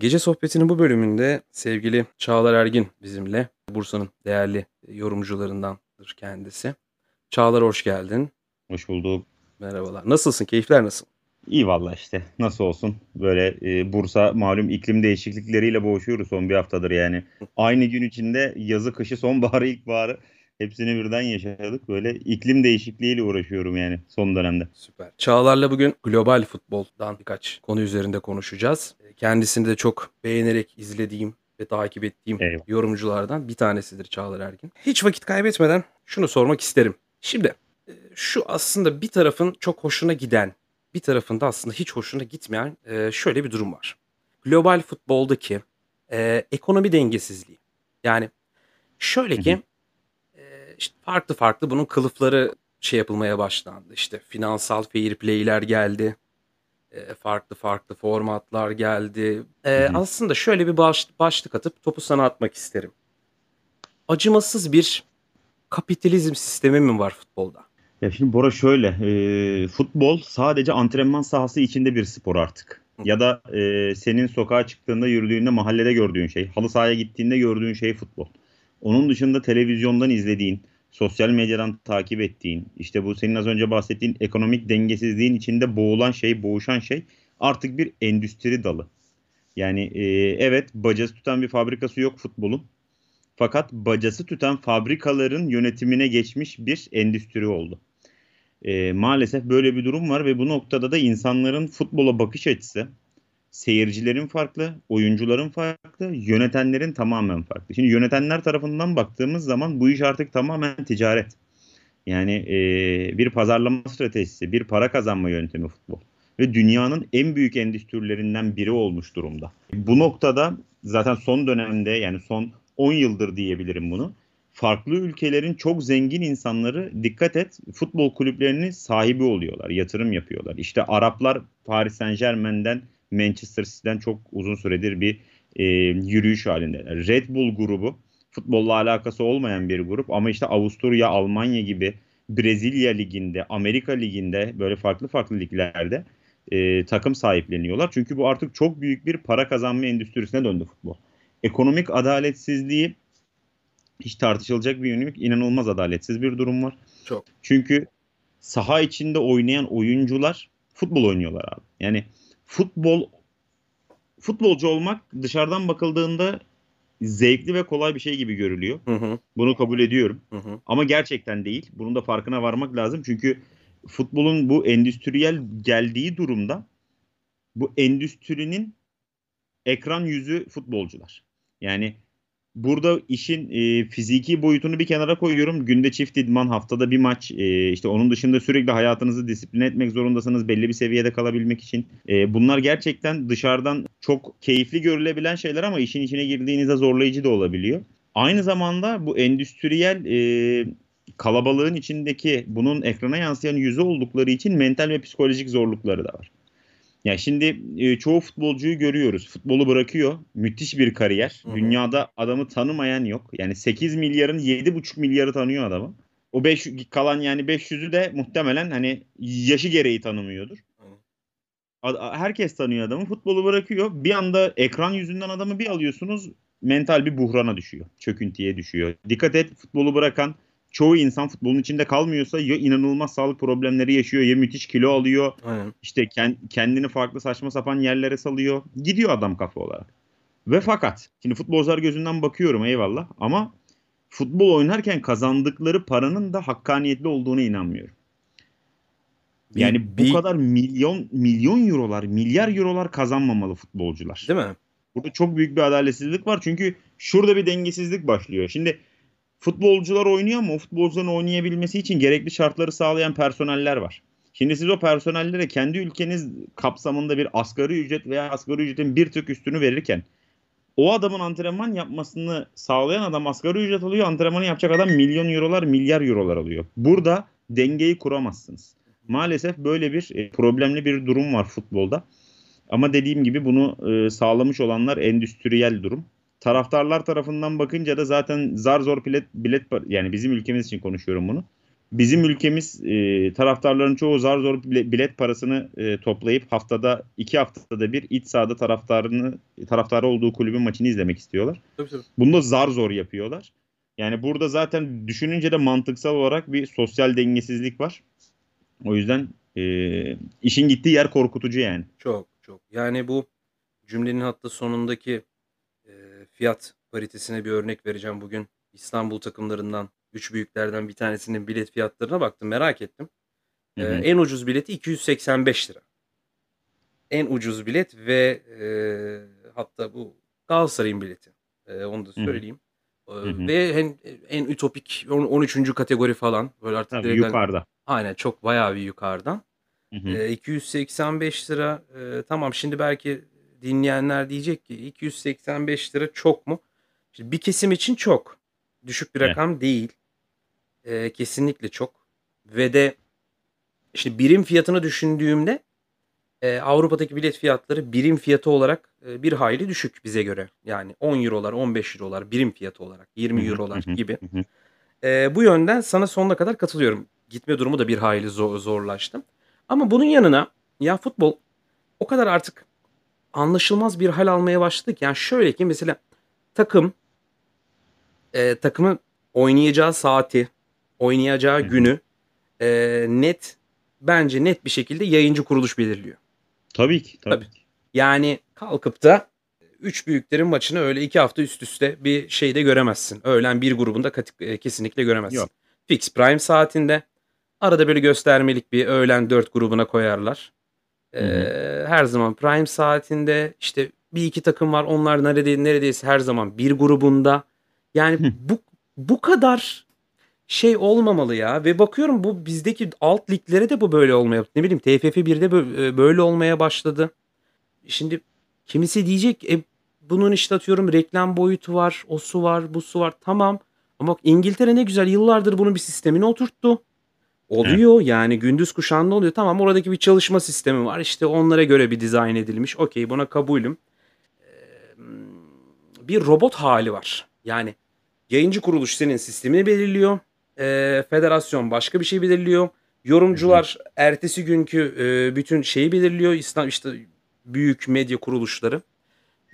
Gece sohbetinin bu bölümünde sevgili Çağlar Ergin bizimle. Bursa'nın değerli yorumcularındandır kendisi. Çağlar hoş geldin. Hoş bulduk. Merhabalar. Nasılsın? Keyifler nasıl? İyi valla işte. Nasıl olsun? Böyle e, Bursa malum iklim değişiklikleriyle boğuşuyoruz son bir haftadır yani. Aynı gün içinde yazı, kışı, sonbaharı, ilkbaharı hepsini birden yaşadık. Böyle iklim değişikliğiyle uğraşıyorum yani son dönemde. Süper. Çağlar'la bugün global futboldan birkaç konu üzerinde konuşacağız. Kendisini de çok beğenerek izlediğim ve takip ettiğim Eyvallah. yorumculardan bir tanesidir Çağlar Ergin. Hiç vakit kaybetmeden şunu sormak isterim. Şimdi e, şu aslında bir tarafın çok hoşuna giden, bir tarafında aslında hiç hoşuna gitmeyen e, şöyle bir durum var. Global futboldaki e, ekonomi dengesizliği. Yani şöyle ki e, işte farklı farklı bunun kılıfları şey yapılmaya başlandı. İşte finansal fair play'ler geldi. E, farklı farklı formatlar geldi. E, Hı hı. aslında şöyle bir baş, başlık atıp topu sana atmak isterim. Acımasız bir kapitalizm sistemi mi var futbolda? Ya şimdi Bora şöyle, e, futbol sadece antrenman sahası içinde bir spor artık. Ya da e, senin sokağa çıktığında, yürüdüğünde, mahallede gördüğün şey, halı sahaya gittiğinde gördüğün şey futbol. Onun dışında televizyondan izlediğin, sosyal medyadan takip ettiğin, işte bu senin az önce bahsettiğin ekonomik dengesizliğin içinde boğulan şey, boğuşan şey artık bir endüstri dalı. Yani e, evet bacası tutan bir fabrikası yok futbolun. Fakat bacası tutan fabrikaların yönetimine geçmiş bir endüstri oldu. E, maalesef böyle bir durum var ve bu noktada da insanların futbola bakış açısı seyircilerin farklı, oyuncuların farklı, yönetenlerin tamamen farklı. Şimdi yönetenler tarafından baktığımız zaman bu iş artık tamamen ticaret. Yani e, bir pazarlama stratejisi, bir para kazanma yöntemi futbol. Ve dünyanın en büyük endüstrilerinden biri olmuş durumda. Bu noktada zaten son dönemde yani son 10 yıldır diyebilirim bunu. Farklı ülkelerin çok zengin insanları dikkat et futbol kulüplerinin sahibi oluyorlar, yatırım yapıyorlar. İşte Araplar Paris Saint Germain'den Manchester City'den çok uzun süredir bir e, yürüyüş halinde. Red Bull grubu futbolla alakası olmayan bir grup ama işte Avusturya, Almanya gibi Brezilya liginde, Amerika liginde böyle farklı farklı liglerde e, takım sahipleniyorlar. Çünkü bu artık çok büyük bir para kazanma endüstrisine döndü futbol. Ekonomik adaletsizliği hiç tartışılacak bir yönü yok. İnanılmaz adaletsiz bir durum var. Çok. Çünkü saha içinde oynayan oyuncular futbol oynuyorlar abi. Yani futbol futbolcu olmak dışarıdan bakıldığında zevkli ve kolay bir şey gibi görülüyor. Hı hı, Bunu kabul ediyorum. hı hı. Ama gerçekten değil. Bunun da farkına varmak lazım. Çünkü futbolun bu endüstriyel geldiği durumda bu endüstrinin ekran yüzü futbolcular. Yani burada işin e, fiziki boyutunu bir kenara koyuyorum. Günde çift idman, haftada bir maç. E, işte onun dışında sürekli hayatınızı disipline etmek zorundasınız belli bir seviyede kalabilmek için. E, bunlar gerçekten dışarıdan çok keyifli görülebilen şeyler ama işin içine girdiğinizde zorlayıcı da olabiliyor. Aynı zamanda bu endüstriyel e, kalabalığın içindeki bunun ekrana yansıyan yüzü oldukları için mental ve psikolojik zorlukları da var. Ya şimdi e, çoğu futbolcuyu görüyoruz. Futbolu bırakıyor. Müthiş bir kariyer. Hı hı. Dünyada adamı tanımayan yok. Yani 8 milyarın 7,5 milyarı tanıyor adamı. O 5 kalan yani 500'ü de muhtemelen hani yaşı gereği tanımıyordur. Ad- Herkes tanıyor adamı. Futbolu bırakıyor. Bir anda ekran yüzünden adamı bir alıyorsunuz. Mental bir buhrana düşüyor. Çöküntüye düşüyor. Dikkat et futbolu bırakan çoğu insan futbolun içinde kalmıyorsa ya inanılmaz sağlık problemleri yaşıyor ya müthiş kilo alıyor. Aynen. İşte ken- kendini farklı saçma sapan yerlere salıyor. Gidiyor adam kafa olarak. Ve fakat şimdi futbolcular gözünden bakıyorum eyvallah ama futbol oynarken kazandıkları paranın da hakkaniyetli olduğuna inanmıyorum. Yani bir- bu kadar milyon milyon eurolar, milyar eurolar kazanmamalı futbolcular. Değil mi? Burada çok büyük bir adaletsizlik var. Çünkü şurada bir dengesizlik başlıyor. Şimdi futbolcular oynuyor ama o futbolcuların oynayabilmesi için gerekli şartları sağlayan personeller var. Şimdi siz o personellere kendi ülkeniz kapsamında bir asgari ücret veya asgari ücretin bir tık üstünü verirken o adamın antrenman yapmasını sağlayan adam asgari ücret alıyor. Antrenmanı yapacak adam milyon eurolar, milyar eurolar alıyor. Burada dengeyi kuramazsınız. Maalesef böyle bir e, problemli bir durum var futbolda. Ama dediğim gibi bunu e, sağlamış olanlar endüstriyel durum. Taraftarlar tarafından bakınca da zaten zar zor bilet, bilet yani bizim ülkemiz için konuşuyorum bunu. Bizim ülkemiz e, taraftarların çoğu zar zor bilet parasını e, toplayıp haftada iki haftada bir iç sahada taraftarını taraftarı olduğu kulübün maçını izlemek istiyorlar. Tabii tabii. Bunu da zar zor yapıyorlar. Yani burada zaten düşününce de mantıksal olarak bir sosyal dengesizlik var. O yüzden e, işin gittiği yer korkutucu yani. Çok çok. Yani bu cümlenin hatta sonundaki fiyat paritesine bir örnek vereceğim bugün. İstanbul takımlarından, üç büyüklerden bir tanesinin bilet fiyatlarına baktım. Merak ettim. E, en ucuz bileti 285 lira. En ucuz bilet ve e, hatta bu Galatasaray'ın bileti. E, onu da söyleyeyim. Hı hı. Ve en, en ütopik 13. kategori falan. Böyle artık Tabii, yukarıda. Aynen çok bayağı bir yukarıdan. Hı hı. E, 285 lira e, tamam şimdi belki dinleyenler diyecek ki 285 lira çok mu? Şimdi bir kesim için çok. Düşük bir Evet. rakam değil. E, kesinlikle çok. Ve de işte birim fiyatını düşündüğümde e, Avrupa'daki bilet fiyatları birim fiyatı olarak e, bir hayli düşük bize göre. Yani 10 eurolar, 15 eurolar birim fiyatı olarak, 20 Hı hı, eurolar gibi. E, bu yönden sana sonuna kadar katılıyorum. Gitme durumu da bir hayli zor, zorlaştı. Ama bunun yanına ya futbol o kadar artık anlaşılmaz bir hal almaya başladı ki. Yani şöyle ki mesela takım e, takımın oynayacağı saati, oynayacağı günü e, net bence net bir şekilde yayıncı kuruluş belirliyor. Tabii ki. Tabii. Tabii. Yani kalkıp da üç büyüklerin maçını öyle iki hafta üst üste bir şeyde göremezsin. Öğlen bir grubunda e, kesinlikle göremezsin. Yok. Fix prime saatinde arada böyle göstermelik bir öğlen dört grubuna koyarlar. Ee, Hı her zaman prime saatinde işte bir iki takım var onlar nerede, neredeyse her zaman bir grubunda. Yani Hı. bu bu kadar şey olmamalı ya ve bakıyorum bu bizdeki alt liglere de bu böyle olmaya ne bileyim TFF 1'de bö- e, böyle olmaya başladı. Şimdi kimisi diyecek e, bunun işte atıyorum reklam boyutu var, o su var, bu su var. Tamam. Ama bak İngiltere ne güzel yıllardır bunun bir sistemini oturttu. Oluyor yani gündüz kuşağında oluyor. Tamam oradaki bir çalışma sistemi var. İşte onlara göre bir dizayn edilmiş. Okey buna kabulüm. Ee, bir robot hali var. Yani yayıncı kuruluş senin sistemini belirliyor. Ee, federasyon başka bir şey belirliyor. Yorumcular ertesi günkü e, bütün şeyi belirliyor. İslam işte büyük medya kuruluşları.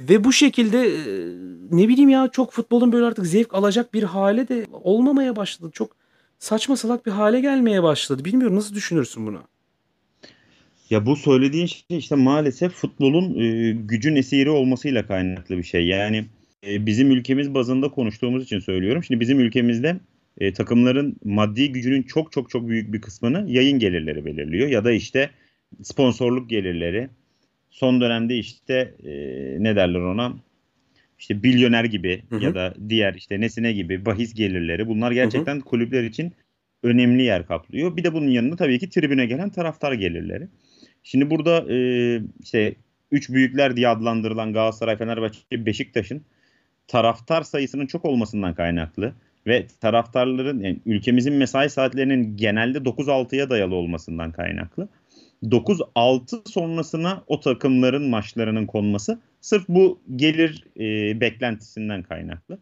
Ve bu şekilde e, ne bileyim ya çok futbolun böyle artık zevk alacak bir hale de olmamaya başladı. Çok saçma salak bir hale gelmeye başladı. Bilmiyorum nasıl düşünürsün bunu? Ya bu söylediğin şey işte maalesef futbolun e, gücün esiri olmasıyla kaynaklı bir şey. Yani e, bizim ülkemiz bazında konuştuğumuz için söylüyorum. Şimdi bizim ülkemizde e, takımların maddi gücünün çok çok çok büyük bir kısmını yayın gelirleri belirliyor. Ya da işte sponsorluk gelirleri. Son dönemde işte e, ne derler ona? İşte milyoner gibi Hı hı. ya da diğer işte nesine gibi bahis gelirleri. Bunlar gerçekten kulüpler için önemli yer kaplıyor. Bir de bunun yanında tabii ki tribüne gelen taraftar gelirleri. Şimdi burada e, işte üç büyükler diye adlandırılan Galatasaray, Fenerbahçe, Beşiktaş'ın taraftar sayısının çok olmasından kaynaklı ve taraftarların yani ülkemizin mesai saatlerinin genelde 9-6'ya dayalı olmasından kaynaklı. 9-6 sonrasına o takımların maçlarının konması sırf bu gelir e, beklentisinden kaynaklı.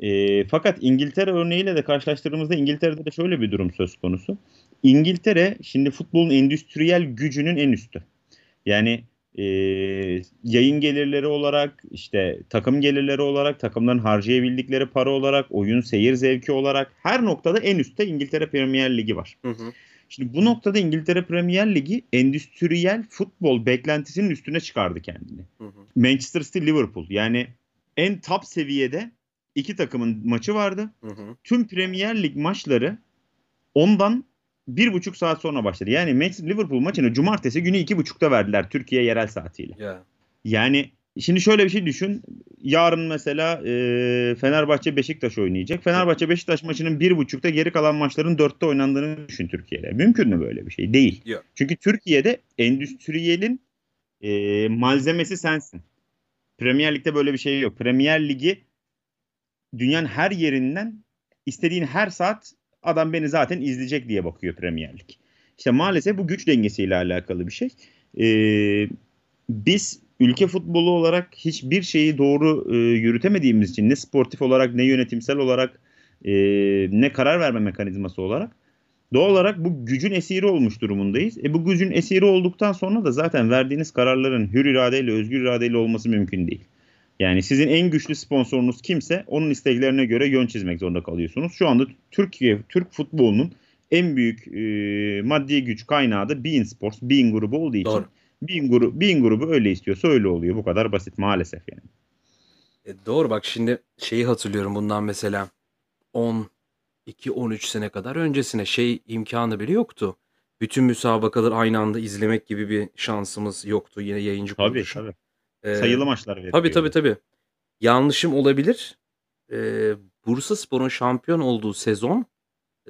E, fakat İngiltere örneğiyle de karşılaştırdığımızda İngiltere'de de şöyle bir durum söz konusu. İngiltere şimdi futbolun endüstriyel gücünün en üstü. Yani e, yayın gelirleri olarak, işte takım gelirleri olarak, takımların harcayabildikleri para olarak, oyun seyir zevki olarak her noktada en üstte İngiltere Premier Ligi var. Hı hı. Şimdi bu noktada İngiltere Premier Ligi endüstriyel futbol beklentisinin üstüne çıkardı kendini. Hı hı. Manchester City Liverpool yani en top seviyede iki takımın maçı vardı. Hı hı. Tüm Premier Lig maçları ondan bir buçuk saat sonra başladı. Yani Manchester Liverpool maçını cumartesi günü iki buçukta verdiler Türkiye yerel saatiyle. Ya. Yani şimdi şöyle bir şey düşün. Yarın mesela e, Fenerbahçe Beşiktaş oynayacak. Fenerbahçe Beşiktaş maçının bir buçukta geri kalan maçların dörtte oynandığını düşün Türkiye'de. Mümkün mü böyle bir şey? Değil. Yok. Çünkü Türkiye'de endüstriyelin e, malzemesi sensin. Premier Lig'de böyle bir şey yok. Premier Ligi dünyanın her yerinden istediğin her saat adam beni zaten izleyecek diye bakıyor Premier Lig. İşte maalesef bu güç dengesiyle alakalı bir şey. Ee, biz ülke futbolu olarak hiçbir şeyi doğru e, yürütemediğimiz için ne sportif olarak ne yönetimsel olarak e, ne karar verme mekanizması olarak Doğal olarak bu gücün esiri olmuş durumundayız. E bu gücün esiri olduktan sonra da zaten verdiğiniz kararların hür iradeyle, özgür iradeyle olması mümkün değil. Yani sizin en güçlü sponsorunuz kimse onun isteklerine göre yön çizmek zorunda kalıyorsunuz. Şu anda Türkiye, Türk futbolunun en büyük e, maddi güç kaynağı da Bein Sports, Bein grubu olduğu için. Doğru. Bein, grubu, Bein grubu öyle istiyorsa öyle oluyor. Bu kadar basit maalesef yani. E, doğru bak şimdi şeyi hatırlıyorum bundan mesela 10 2-13 sene kadar öncesine şey imkanı bile yoktu. Bütün müsabakaları aynı anda izlemek gibi bir şansımız yoktu yine yayıncı Tabii kuruluşun. tabii. Ee, Sayılı maçlar veriyor. Tabii tabii tabii. Yanlışım olabilir. Ee, Bursa Spor'un şampiyon olduğu sezon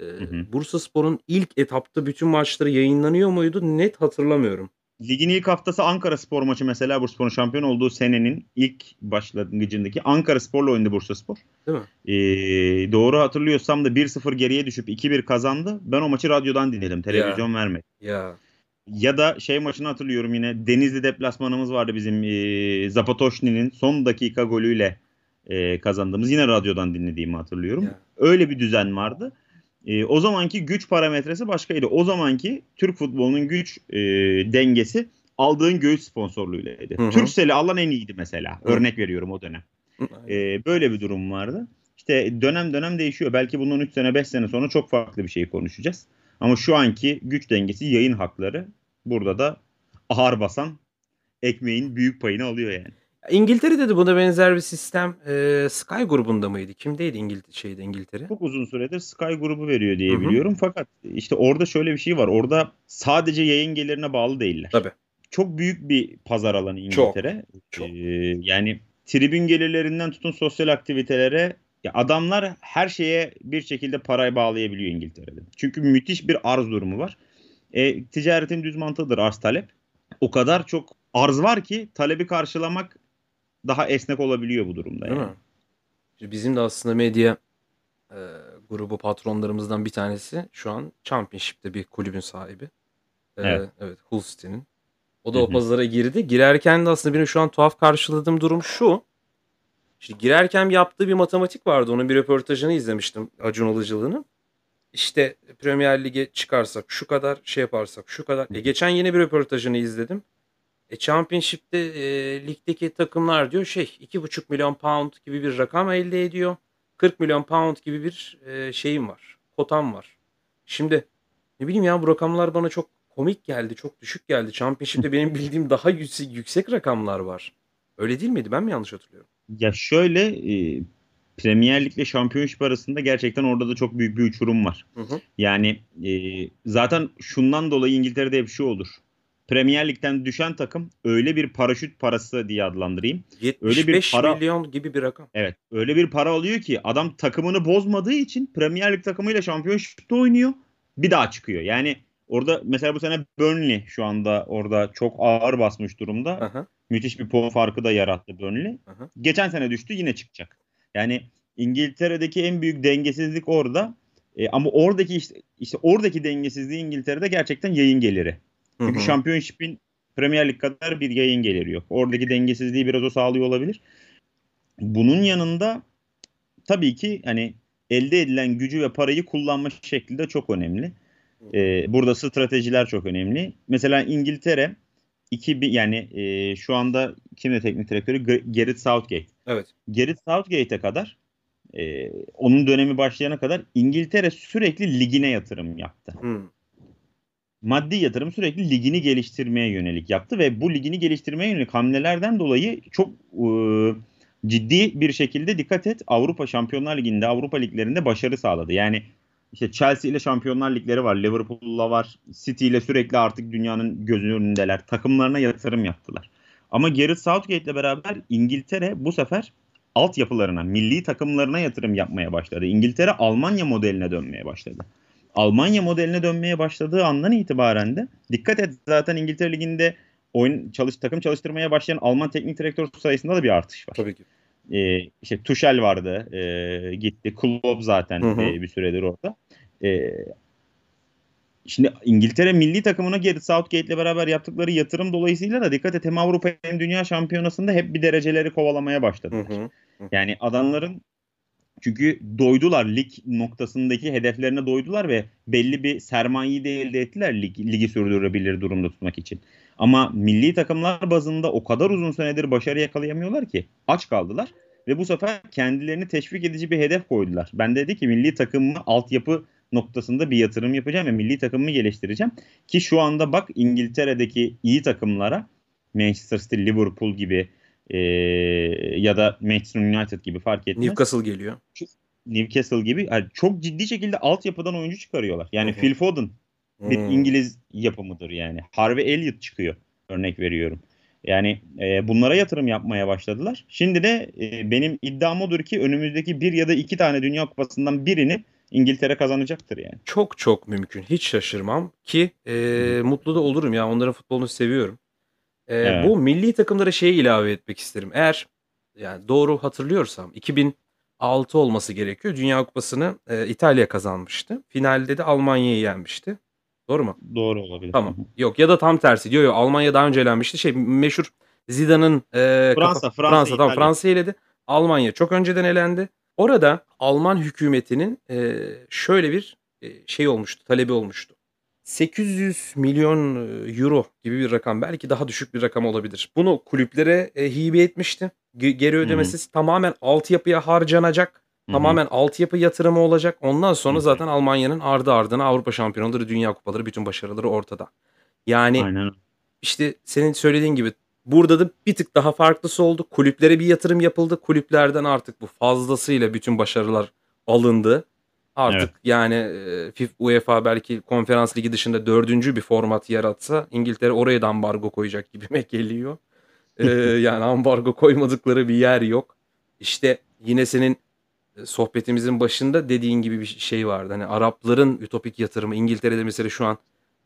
e. Bursa Spor'un ilk etapta bütün maçları yayınlanıyor muydu? Net hatırlamıyorum. Ligin ilk haftası Ankara Spor maçı mesela Bursaspor'un şampiyon olduğu senenin ilk başlangıcındaki Ankara Spor'la oynadı Bursaspor. Değil mi? Ee, doğru hatırlıyorsam da 1-0 geriye düşüp 2-1 kazandı. Ben o maçı radyodan dinledim. Televizyon vermedi. Ya. Ya da şey maçını hatırlıyorum yine Denizli deplasmanımız vardı bizim e, Zapatoşni'nin son dakika golüyle e, kazandığımız yine radyodan dinlediğimi hatırlıyorum. Ya. Öyle bir düzen vardı. E, o zamanki güç parametresi başkaydı. O zamanki Türk futbolunun güç e, dengesi aldığın göğüs sponsorluğuylaydı. Hı hı. Alan en iyiydi mesela. Hı. Örnek veriyorum o dönem. E, böyle bir durum vardı. İşte dönem dönem değişiyor. Belki bundan 3 sene 5 sene sonra çok farklı bir şey konuşacağız. Ama şu anki güç dengesi yayın hakları burada da ağır basan ekmeğin büyük payını alıyor yani. İngiltere'de de buna benzer bir sistem e, Sky grubunda mıydı? Kimdeydi İngil şeyde İngiltere? Çok uzun süredir Sky grubu veriyor diye Hı hı. biliyorum. Fakat işte orada şöyle bir şey var. Orada sadece yayın gelirine bağlı değiller. Tabii. Çok büyük bir pazar alanı Çok, İngiltere. çok. Ee, yani tribün gelirlerinden tutun sosyal aktivitelere ya adamlar her şeye bir şekilde parayı bağlayabiliyor İngiltere'de. Çünkü müthiş bir arz durumu var. E, ticaretin düz mantığıdır arz talep. O kadar çok arz var ki talebi karşılamak daha esnek olabiliyor bu durumda. Değil Yani. mi? Bizim de aslında medya e, grubu patronlarımızdan bir tanesi şu an Championship'te bir kulübün sahibi. E, Evet. evet, Hull City'nin. O da Hı o pazara girdi. Girerken de aslında benim şu an tuhaf karşıladığım durum şu. İşte girerken yaptığı bir matematik vardı. Onun bir röportajını izlemiştim Acun Ilıcalı'nın. İşte Premier Lig'e çıkarsak şu kadar şey yaparsak şu kadar. E, geçen yeni bir röportajını izledim. E, Championship'te e, ligdeki takımlar diyor şey 2,5 milyon pound gibi bir rakam elde ediyor. 40 milyon pound gibi bir e, şeyim var. Kotam var. Şimdi ne bileyim ya bu rakamlar bana çok komik geldi. Çok düşük geldi. Championship'te benim bildiğim daha yüksek, yüksek rakamlar var. Öyle değil miydi? Ben mi yanlış hatırlıyorum? Ya şöyle e, Premier Lig ile Şampiyonşip arasında gerçekten orada da çok büyük bir uçurum var. Hı hı. Yani e, zaten şundan dolayı İngiltere'de hep şu olur. Premier Lig'den düşen takım öyle bir paraşüt parası diye adlandırayım. 75 para- milyon gibi bir rakam. Evet öyle bir para alıyor ki adam takımını bozmadığı için Premier Lig takımıyla Şampiyonşip'te oynuyor. Bir daha çıkıyor. Yani orada mesela bu sene Burnley şu anda orada çok ağır basmış durumda. Aha. Müthiş bir puan farkı da yarattı Burnley. Aha. Geçen sene düştü yine çıkacak. Yani İngiltere'deki en büyük dengesizlik orada. E, ama oradaki işte, işte oradaki dengesizliği İngiltere'de gerçekten yayın geliri. Çünkü hı. Şampiyonşip'in Premier Lig kadar bir yayın geliri yok. Oradaki dengesizliği biraz o sağlıyor olabilir. Bunun yanında tabii ki hani elde edilen gücü ve parayı kullanma şekli de çok önemli. Ee, burada stratejiler çok önemli. Mesela İngiltere 2000 yani e, şu anda kimde teknik direktörü? G- Gareth Southgate. Evet. Gareth Southgate'e kadar e, onun dönemi başlayana kadar İngiltere sürekli ligine yatırım yaptı Hı. Maddi yatırım sürekli ligini geliştirmeye yönelik yaptı ve bu ligini geliştirmeye yönelik hamlelerden dolayı çok e, ciddi bir şekilde dikkat et Avrupa Şampiyonlar Ligi'nde Avrupa liglerinde başarı sağladı. Yani işte Chelsea ile Şampiyonlar Ligleri var, Liverpool'la var, City ile sürekli artık dünyanın gözünün önündeler. Takımlarına yatırım yaptılar. Ama Gareth Southgate ile beraber İngiltere bu sefer altyapılarına, milli takımlarına yatırım yapmaya başladı. İngiltere Almanya modeline dönmeye başladı. Almanya modeline dönmeye başladığı andan itibaren de dikkat et zaten İngiltere Ligi'nde oyun çalış takım çalıştırmaya başlayan Alman teknik direktör sayısında da bir artış var. Tabii ki. Ee, işte Tuchel vardı, e, gitti. Klopp zaten Hı hı. e, bir süredir orada. E, şimdi İngiltere milli takımına Gareth Southgate ile beraber yaptıkları yatırım dolayısıyla da dikkat et hem Avrupa hem Dünya Şampiyonası'nda hep bir dereceleri kovalamaya Hı başladılar. hı. Yani adamların Çünkü doydular lig noktasındaki hedeflerine doydular ve belli bir sermayeyi de elde ettiler lig, ligi sürdürebilir durumda tutmak için. Ama milli takımlar bazında o kadar uzun senedir başarı yakalayamıyorlar ki aç kaldılar ve bu sefer kendilerini teşvik edici bir hedef koydular. Ben de dedi ki milli takımımı altyapı noktasında bir yatırım yapacağım ve milli takımımı geliştireceğim. Ki şu anda bak İngiltere'deki iyi takımlara Manchester City, Liverpool gibi e, ya da Manchester United gibi fark etmez. Newcastle geliyor. Newcastle gibi yani çok ciddi şekilde altyapıdan oyuncu çıkarıyorlar. Yani Hı hı. Phil Foden bir Hmm. İngiliz yapımıdır yani. Harvey Elliott çıkıyor örnek veriyorum. Yani e, bunlara yatırım yapmaya başladılar. Şimdi de e, benim iddiam odur ki önümüzdeki bir ya da iki tane Dünya Kupası'ndan birini İngiltere kazanacaktır yani. Çok çok mümkün. Hiç şaşırmam ki e, mutlu da olurum ya. Onların futbolunu seviyorum. E, Evet. Bu milli takımlara şeyi ilave etmek isterim. Eğer yani doğru hatırlıyorsam 2006 olması gerekiyor. Dünya Kupası'nı e, İtalya kazanmıştı. Finalde de Almanya'yı yenmişti. Doğru mu? Doğru olabilir. Tamam. Yok ya da tam tersi. Diyor yok Almanya daha önce elenmişti. Şey meşhur Zidane'ın e, Fransa, kafa- Fransa, Fransa tamam İtalya. Fransa eledi. Almanya çok önceden elendi. Orada Alman hükümetinin e, şöyle bir e, şey olmuştu, talebi olmuştu. 800 milyon e, euro gibi bir rakam belki daha düşük bir rakam olabilir. Bunu kulüplere e, hibe etmişti. Ge- geri ödemesiz tamamen altyapıya harcanacak. Hı hı. Tamamen altyapı yatırımı olacak. Ondan sonra Hı hı. zaten Almanya'nın ardı ardına Avrupa şampiyonaları, dünya kupaları, bütün başarıları ortada. Yani Aynen. işte senin söylediğin gibi burada da bir tık daha farklısı oldu. Kulüplere bir yatırım yapıldı. Kulüplerden artık bu fazlasıyla bütün başarılar alındı. Artık Evet. yani e, FIFA, UEFA belki konferans ligi dışında dördüncü bir format yaratsa İngiltere oraya da ambargo koyacak gibime geliyor. E, yani ambargo koymadıkları bir yer yok. İşte yine senin e, sohbetimizin başında dediğin gibi bir şey vardı. Hani Arapların ütopik yatırımı İngiltere'de mesela şu an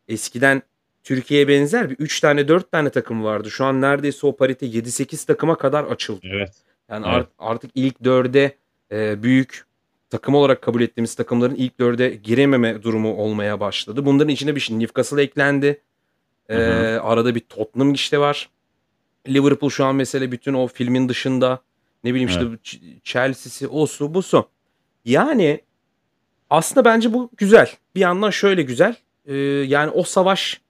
eskiden Türkiye'ye benzer bir 3 tane 4 tane takım vardı. Şu an neredeyse o parite 7-8 takıma kadar açıldı. Evet. Yani Evet. art- artık ilk 4'e e, büyük takım olarak kabul ettiğimiz takımların ilk 4'e girememe durumu olmaya başladı. Bunların içine bir şey Newcastle eklendi. E, Hı arada bir Tottenham işte var. Liverpool şu an mesela bütün o filmin dışında ne bileyim işte Evet. Ch- Chelsea'si o su bu su. Yani aslında bence bu güzel. Bir yandan şöyle güzel. E, yani o savaş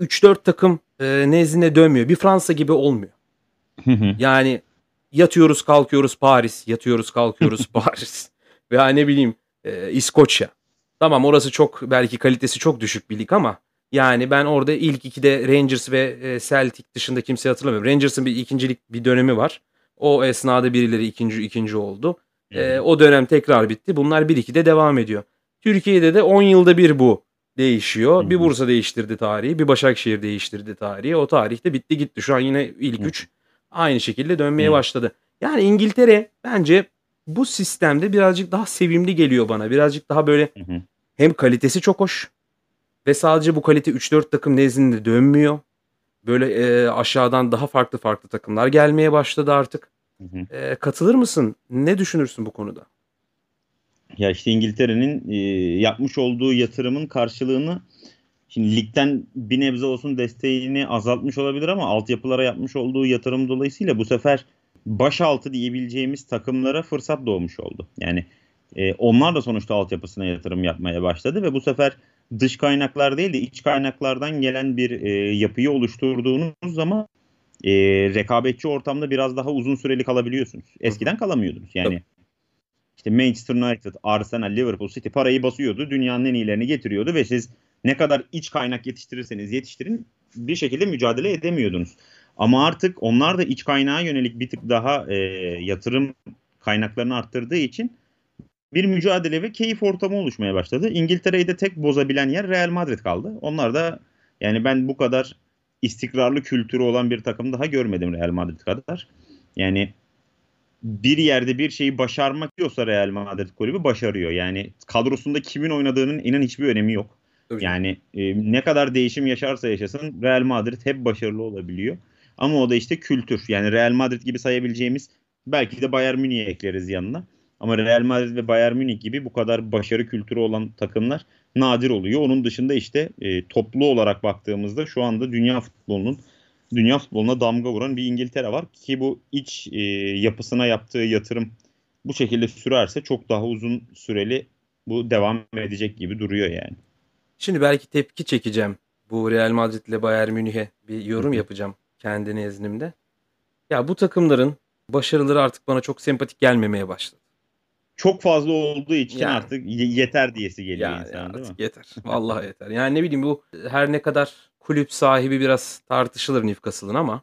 3-4 takım e, nezdine dönmüyor. Bir Fransa gibi olmuyor. Hı hı. Yani yatıyoruz kalkıyoruz Paris, yatıyoruz kalkıyoruz Paris. Veya ne bileyim e, İskoçya. Tamam orası çok belki kalitesi çok düşük bir lig ama yani ben orada ilk ikide Rangers ve e, Celtic dışında kimseyi hatırlamıyorum. Rangers'ın bir ikincilik bir dönemi var. O esnada birileri ikinci ikinci oldu. E, o dönem tekrar bitti. Bunlar 1-2'de devam ediyor. Türkiye'de de 10 yılda bir bu değişiyor. Hı Bir. Bursa değiştirdi tarihi, bir Başakşehir değiştirdi tarihi. O tarihte bitti gitti. Şu an yine ilk Hı. 3 aynı şekilde dönmeye Hı. başladı. Yani İngiltere bence bu sistemde birazcık daha sevimli geliyor bana. Birazcık daha böyle Hı hı. hem kalitesi çok hoş ve sadece bu kalite 3-4 takım nezdinde dönmüyor. Böyle e, aşağıdan daha farklı farklı takımlar gelmeye başladı artık. Hı hı. E, katılır mısın? Ne düşünürsün bu konuda? Ya işte İngiltere'nin e, yapmış olduğu yatırımın karşılığını şimdi ligden bir nebze olsun desteğini azaltmış olabilir ama altyapılara yapmış olduğu yatırım dolayısıyla bu sefer başaltı diyebileceğimiz takımlara fırsat doğmuş oldu. Yani e, onlar da sonuçta altyapısına yatırım yapmaya başladı ve bu sefer dış kaynaklar değil de iç kaynaklardan gelen bir e, yapıyı oluşturduğunuz zaman e, rekabetçi ortamda biraz daha uzun süreli kalabiliyorsunuz. Eskiden kalamıyordunuz. Yani Tabii. işte Manchester United, Arsenal, Liverpool, City parayı basıyordu. Dünyanın en iyilerini getiriyordu ve siz ne kadar iç kaynak yetiştirirseniz yetiştirin bir şekilde mücadele edemiyordunuz. Ama artık onlar da iç kaynağa yönelik bir tık daha e, yatırım kaynaklarını arttırdığı için bir mücadele ve keyif ortamı oluşmaya başladı. İngiltere'yi de tek bozabilen yer Real Madrid kaldı. Onlar da yani ben bu kadar istikrarlı kültürü olan bir takım daha görmedim Real Madrid kadar. Yani bir yerde bir şeyi başarmak diyorsa Real Madrid kulübü başarıyor. Yani kadrosunda kimin oynadığının inan hiçbir önemi yok. Tabii. Yani e, ne kadar değişim yaşarsa yaşasın Real Madrid hep başarılı olabiliyor. Ama o da işte kültür. Yani Real Madrid gibi sayabileceğimiz belki de Bayern Münih'e ekleriz yanına. Ama Real Madrid ve Bayern Münih gibi bu kadar başarı kültürü olan takımlar nadir oluyor. Onun dışında işte e, toplu olarak baktığımızda şu anda dünya futbolunun dünya futboluna damga vuran bir İngiltere var ki bu iç e, yapısına yaptığı yatırım bu şekilde sürerse çok daha uzun süreli bu devam edecek gibi duruyor yani. Şimdi belki tepki çekeceğim. Bu Real Madrid ile Bayern Münih'e bir yorum yapacağım kendi nezdimde. Ya bu takımların başarıları artık bana çok sempatik gelmemeye başladı. Çok fazla olduğu için Yani. artık ye- yeter diyesi geliyor Ya, insan ya değil mi? yeter. Vallahi yeter. Yani ne bileyim bu her ne kadar kulüp sahibi biraz tartışılır Newcastle'ın ama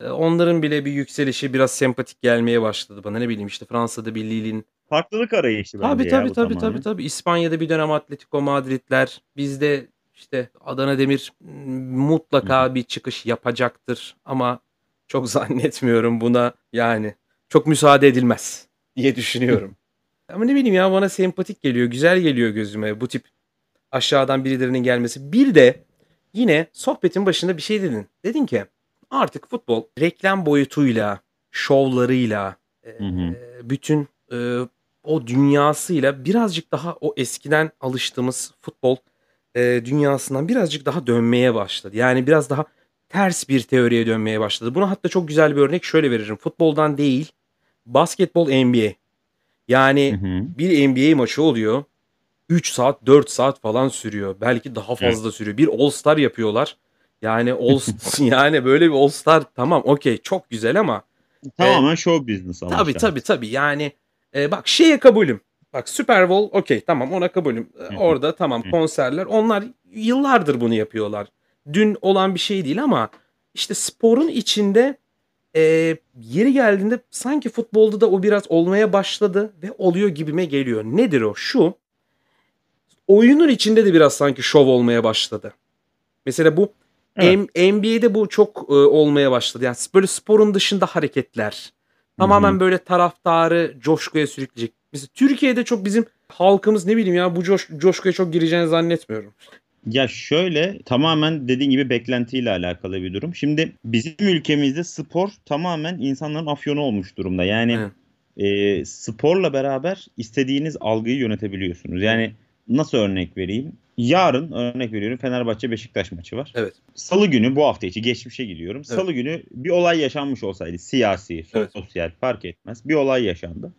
e, onların bile bir yükselişi biraz sempatik gelmeye başladı bana. Ne bileyim işte Fransa'da bir Lille'in Farklılık arayışı bence Tabii ya tabii bu tabii tabii tabii. İspanya'da bir dönem Atletico Madridler. Bizde işte Adana Demir m, mutlaka bir çıkış yapacaktır ama çok zannetmiyorum buna yani çok müsaade edilmez diye düşünüyorum. ama ne bileyim ya bana sempatik geliyor, güzel geliyor gözüme bu tip aşağıdan birilerinin gelmesi. Bir de yine sohbetin başında bir şey dedin. Dedin ki artık futbol reklam boyutuyla, şovlarıyla, e, Hı bütün e, o dünyasıyla birazcık daha o eskiden alıştığımız futbol e, dünyasından birazcık daha dönmeye başladı. Yani biraz daha ters bir teoriye dönmeye başladı. Buna hatta çok güzel bir örnek şöyle veririm. Futboldan değil, basketbol NBA. Yani Hı bir NBA maçı oluyor. 3 saat 4 saat falan sürüyor. Belki daha fazla sürüyor. Bir All Star yapıyorlar. Yani All yani böyle bir All Star tamam okey çok güzel ama Tamamen show business tabii işte. tabii tabii yani e, bak şeye kabulüm. Bak Super Bowl okey tamam ona kabulüm. Orada tamam konserler onlar yıllardır bunu yapıyorlar. Dün olan bir şey değil ama işte sporun içinde e, yeri geldiğinde sanki futbolda da o biraz olmaya başladı ve oluyor gibime geliyor. Nedir o? Şu oyunun içinde de biraz sanki şov olmaya başladı. Mesela bu Evet. M- NBA'de bu çok e, olmaya başladı. Yani böyle sporun dışında hareketler. Tamamen Hı hı. böyle taraftarı coşkuya sürükleyecek. Mesela Türkiye'de çok bizim halkımız ne bileyim ya bu coş, coşkuya çok gireceğini zannetmiyorum. Ya şöyle tamamen dediğin gibi beklentiyle alakalı bir durum. Şimdi bizim ülkemizde spor tamamen insanların afyonu olmuş durumda. Yani e, sporla beraber istediğiniz algıyı yönetebiliyorsunuz. Yani nasıl örnek vereyim? Yarın örnek veriyorum Fenerbahçe Beşiktaş maçı var. Evet. Salı günü bu hafta içi geçmişe gidiyorum. Salı günü bir olay yaşanmış olsaydı siyasi, Evet. sosyal fark etmez. Bir olay yaşandı.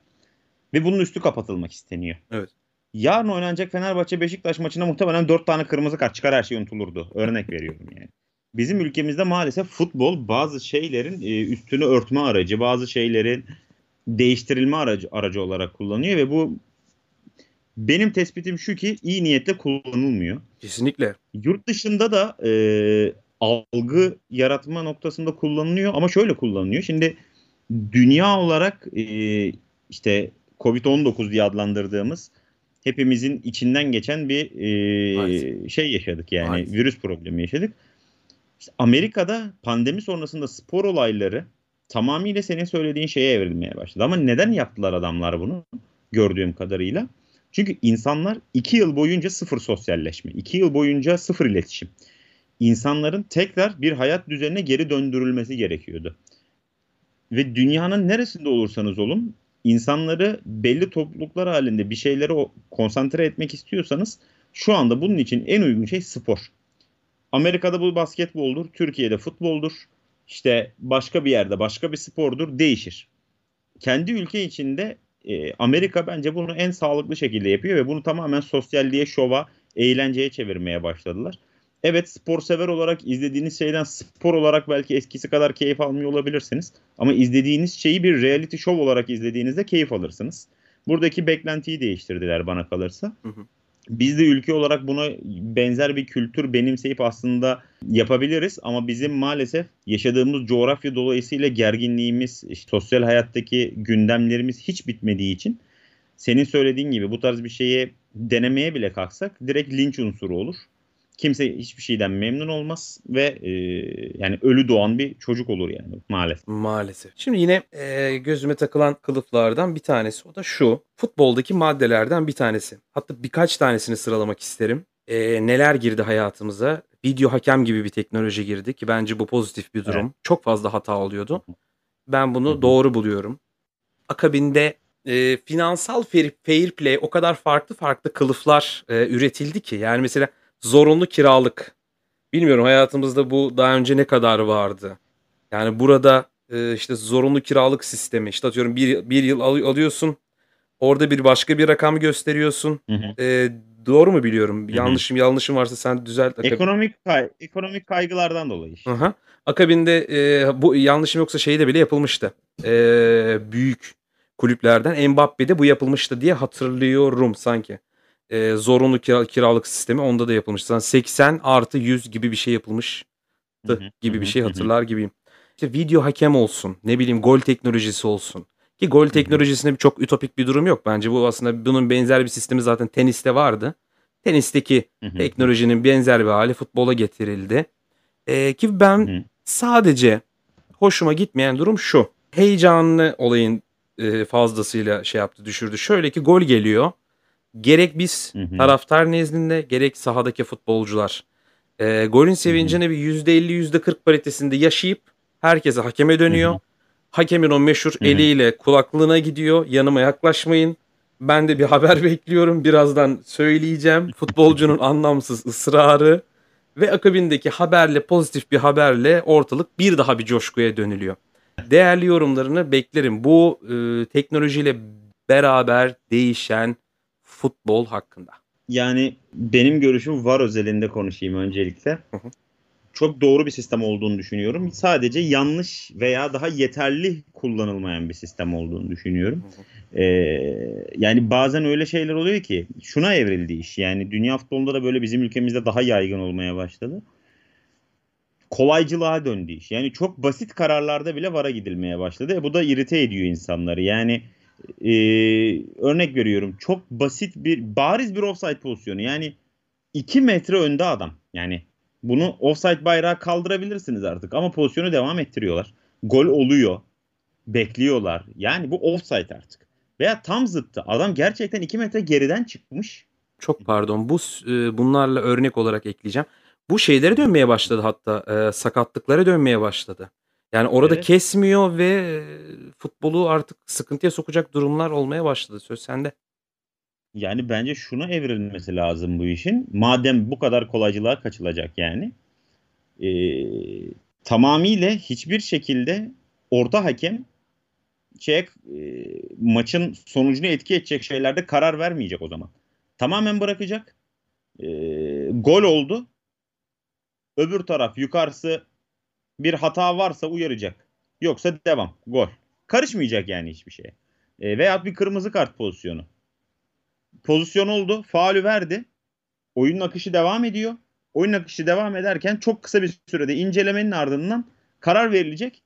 Ve bunun üstü kapatılmak isteniyor. Evet. Yarın oynanacak Fenerbahçe Beşiktaş maçına muhtemelen 4 tane kırmızı kart çıkar her şey unutulurdu. Örnek veriyorum yani. Bizim ülkemizde maalesef futbol bazı şeylerin e, üstünü örtme aracı, bazı şeylerin değiştirilme aracı aracı olarak kullanıyor ve bu benim tespitim şu ki iyi niyetle kullanılmıyor. Kesinlikle. Yurt dışında da e, algı yaratma noktasında kullanılıyor ama şöyle kullanılıyor. Şimdi dünya olarak e, işte Covid-19 diye adlandırdığımız hepimizin içinden geçen bir e, şey yaşadık yani Maalesef. virüs problemi yaşadık. İşte Amerika'da pandemi sonrasında spor olayları tamamıyla senin söylediğin şeye evrilmeye başladı. Ama neden yaptılar adamlar bunu gördüğüm kadarıyla? Çünkü insanlar iki yıl boyunca sıfır sosyalleşme, iki yıl boyunca sıfır iletişim. İnsanların tekrar bir hayat düzenine geri döndürülmesi gerekiyordu. Ve dünyanın neresinde olursanız olun insanları belli topluluklar halinde bir şeylere konsantre etmek istiyorsanız şu anda bunun için en uygun şey spor. Amerika'da bu basketboldur, Türkiye'de futboldur. İşte başka bir yerde başka bir spordur değişir. Kendi ülke içinde e, Amerika bence bunu en sağlıklı şekilde yapıyor ve bunu tamamen sosyalliğe, şova, eğlenceye çevirmeye başladılar. Evet spor sever olarak izlediğiniz şeyden spor olarak belki eskisi kadar keyif almıyor olabilirsiniz. Ama izlediğiniz şeyi bir reality show olarak izlediğinizde keyif alırsınız. Buradaki beklentiyi değiştirdiler bana kalırsa. Hı hı. Biz de ülke olarak buna benzer bir kültür benimseyip aslında yapabiliriz ama bizim maalesef yaşadığımız coğrafya dolayısıyla gerginliğimiz, işte sosyal hayattaki gündemlerimiz hiç bitmediği için senin söylediğin gibi bu tarz bir şeye denemeye bile kalksak direkt linç unsuru olur. Kimse hiçbir şeyden memnun olmaz ve e, yani ölü doğan bir çocuk olur yani maalesef. Maalesef. Şimdi yine e, gözüme takılan kılıflardan bir tanesi o da şu. Futboldaki maddelerden bir tanesi. Hatta birkaç tanesini sıralamak isterim. E, neler girdi hayatımıza? Video hakem gibi bir teknoloji girdi ki bence bu pozitif bir durum. Çok fazla hata oluyordu. Ben bunu Hı hı. doğru buluyorum. Akabinde e, finansal fair, fair play o kadar farklı farklı kılıflar e, üretildi ki. Yani mesela zorunlu kiralık. Bilmiyorum hayatımızda bu daha önce ne kadar vardı. Yani burada e, işte zorunlu kiralık sistemi işte atıyorum bir, bir yıl alı- alıyorsun Orada bir başka bir rakam gösteriyorsun. Hı hı. Eee, doğru mu biliyorum? Hı hı. Yanlışım yanlışım varsa sen düzelt. Akab Ekonomik kay ekonomik kaygılardan dolayı hı. Akabinde, eee, bu yanlışım yoksa şeyde bile yapılmıştı. Eee, büyük kulüplerden Mbappe'de bu yapılmıştı diye hatırlıyorum sanki. Eee, zorunlu kira kiralık sistemi onda da yapılmıştı. Sanki 80+100 gibi bir şey yapılmıştı Hı hı. Hı gibi bir şey hı. hatırlar gibiyim. İşte video hakem olsun, ne bileyim gol teknolojisi olsun ki gol teknolojisinde çok ütopik bir durum yok. Bence bu aslında bunun benzer bir sistemi zaten teniste vardı. Tenisteki teknolojinin benzer bir hâli futbola getirildi. Eee, ki ben sadece hoşuma gitmeyen durum şu: Heyecanını olayın, eee, fazlasıyla şey yaptı, düşürdü. Şöyle ki gol geliyor. Gerek biz Hı hı. taraftar nezdinde gerek sahadaki futbolcular, eee, golün Hı hı. sevincini bir %50 %40 paritesinde yaşayıp herkes hakeme Hı dönüyor. hı. Hakemin o meşhur Hı hı. eliyle kulaklığına gidiyor. "Yanıma yaklaşmayın. Ben de bir haber bekliyorum. Birazdan söyleyeceğim." Futbolcunun anlamsız ısrarı ve akabindeki haberle, pozitif bir haberle ortalık bir daha bir coşkuya dönülüyor. Değerli yorumlarını beklerim. Bu, ııı, teknolojiyle beraber değişen futbol hakkında. Yani benim görüşüm VAR özelinde konuşayım öncelikle. Hı hı. Çok doğru bir sistem olduğunu düşünüyorum. Sadece yanlış veya daha yeterli kullanılmayan bir sistem olduğunu düşünüyorum. Hı. Eee, yani bazen öyle şeyler oluyor ki şuna evrildi iş. Yani dünya futbolunda da böyle bizim ülkemizde daha yaygın olmaya başladı. Kolaycılığa döndü iş. Yani çok basit kararlarda bile VAR'a gidilmeye başladı. E bu da irite ediyor insanları. Yani eee, örnek veriyorum. Çok basit bir bariz bir offside pozisyonu. Yani 2 metre önde adam. Yani bunu offside bayrağı kaldırabilirsiniz artık ama pozisyonu devam ettiriyorlar. Gol oluyor. Bekliyorlar. Yani bu offside artık. Veya tam zıttı. Adam gerçekten 2 metre geriden çıkmış. Çok pardon. Bu eee, bunlarla örnek olarak ekleyeceğim. Bu şeylere dönmeye başladı hatta, eee, sakatlıklara dönmeye başladı. Yani orada Evet. kesmiyor ve, futbolu artık sıkıntıya sokacak durumlar olmaya başladı. Söz sende. Yani bence şuna evrilmesi lazım bu işin. Madem bu kadar kolaycılığa kaçılacak yani. Eee, tamamıyla hiçbir şekilde orta hakem şeye, eee, maçın sonucunu etki edecek şeylerde karar vermeyecek o zaman. Tamamen bırakacak. Eee, gol oldu. Öbür taraf yukarısı bir hata varsa uyaracak. Yoksa devam. Gol. Karışmayacak yani hiçbir şeye. Eee, veyahut bir kırmızı kart pozisyonu. Pozisyon oldu. Faulü verdi. Oyunun akışı devam ediyor. Oyun akışı devam ederken çok kısa bir sürede incelemenin ardından karar verilecek.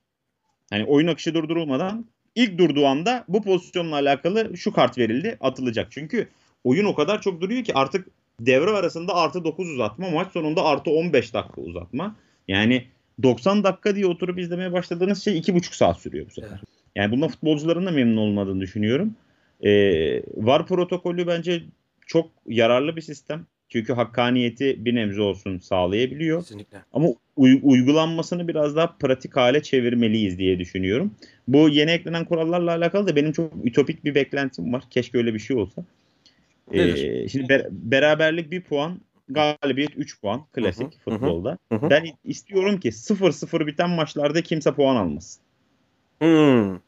Hani oyun akışı durdurulmadan ilk durduğu anda bu pozisyonla alakalı şu kart verildi, atılacak. Çünkü oyun o kadar çok duruyor ki artık devre arasında artı 9 uzatma, maç sonunda artı 15 dakika uzatma. Yani 90 dakika diye oturup izlemeye başladığınız şey 2,5 saat sürüyor bu sefer. Evet. Yani bundan futbolcuların da memnun olmadığını düşünüyorum. Ee, VAR protokolü bence çok yararlı bir sistem. Çünkü hakkaniyeti bir nebze olsun sağlayabiliyor. Kesinlikle. Ama uy- uygulanmasını biraz daha pratik hale çevirmeliyiz diye düşünüyorum. Bu yeni eklenen kurallarla alakalı da benim çok ütopik bir beklentim var. Keşke öyle bir şey olsa. Nedir? Ee, şimdi ber- beraberlik 1 puan, galibiyet 3 puan klasik Hı hı, hı hı, futbolda. hı hı. Ben istiyorum ki 0-0 biten maçlarda kimse puan almasın. Hımm.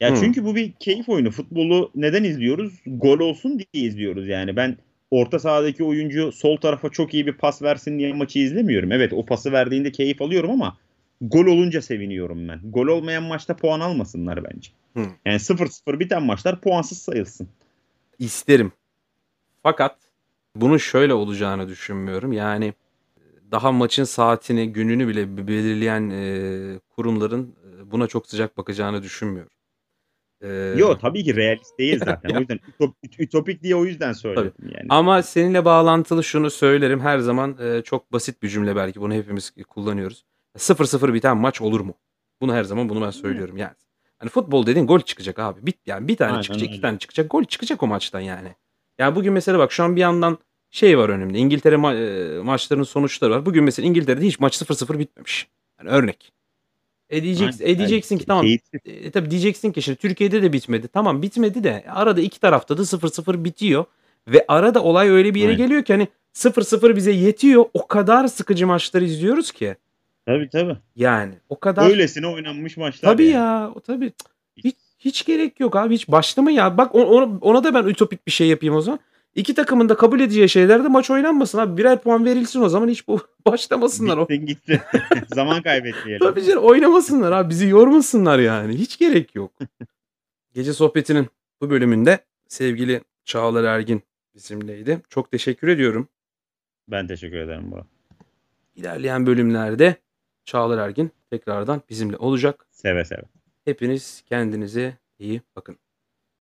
Ya Hımm. çünkü bu bir keyif oyunu. Futbolu neden izliyoruz? Gol olsun diye izliyoruz yani. Ben orta sahadaki oyuncu sol tarafa çok iyi bir pas versin diye maçı izlemiyorum. Evet o pası verdiğinde keyif alıyorum ama gol olunca seviniyorum ben. Gol olmayan maçta puan almasınlar bence. Hımm. Yani 0-0 biten maçlar puansız sayılsın. İsterim. Fakat bunun şöyle olacağını düşünmüyorum. Yani daha maçın saatini, gününü bile be belirleyen, eee, kurumların, eee, buna çok sıcak bakacağını düşünmüyorum. Eee Yo tabii ki realist değil zaten. O yüzden ütop ütopik diye o yüzden Tabii. söyledim yani. Ama seninle bağlantılı şunu söylerim. Her zaman, eee, çok basit bir cümle belki bunu hepimiz kullanıyoruz. 0-0 biten maç olur mu? Bunu her zaman bunu ben söylüyorum yani. Hani futbol dediğin gol çıkacak abi. Bit yani 1 tane Aynen çıkacak, 2 öyle. tane çıkacak. Gol çıkacak o maçtan yani. Ya bugün mesela bak şu an bir yandan şey var önümde. İngiltere ma eee, maçlarının sonuçları var. Bugün mesela İngiltere'de hiç maç 0-0 bitmemiş. Yani örnek. E diyeceksin, e diyeceksin ki tamam. E, tabii diyeceksin ki şimdi Türkiye'de de bitmedi. Tamam bitmedi de arada iki tarafta da 0-0 bitiyor. Ve arada olay öyle bir yere Aynen. geliyor ki hani 0-0 bize yetiyor. O kadar sıkıcı maçlar izliyoruz ki. Tabii tabii. Yani o kadar. Öylesine oynanmış maçlar Tabii yani. ya. O tabii. Hiç gerek yok abi. Hiç başlama ya. Bak ona, ona da ben ütopik bir şey yapayım o zaman. İki takımın da kabul edeceği şeylerde maç oynanmasın abi. Birer puan verilsin o zaman hiç bu başlamasınlar. O. Bittin gitti. Zaman kaybetmeyelim. Tabii canım oynamasınlar abi. Bizi yormasınlar yani. Hiç gerek yok. Gece sohbetinin bu bölümünde sevgili Çağlar Ergin bizimleydi. Çok teşekkür ediyorum. Ben teşekkür ederim Burak. İlerleyen bölümlerde Çağlar Ergin tekrardan bizimle olacak. Seve seve. Hepiniz kendinize iyi bakın.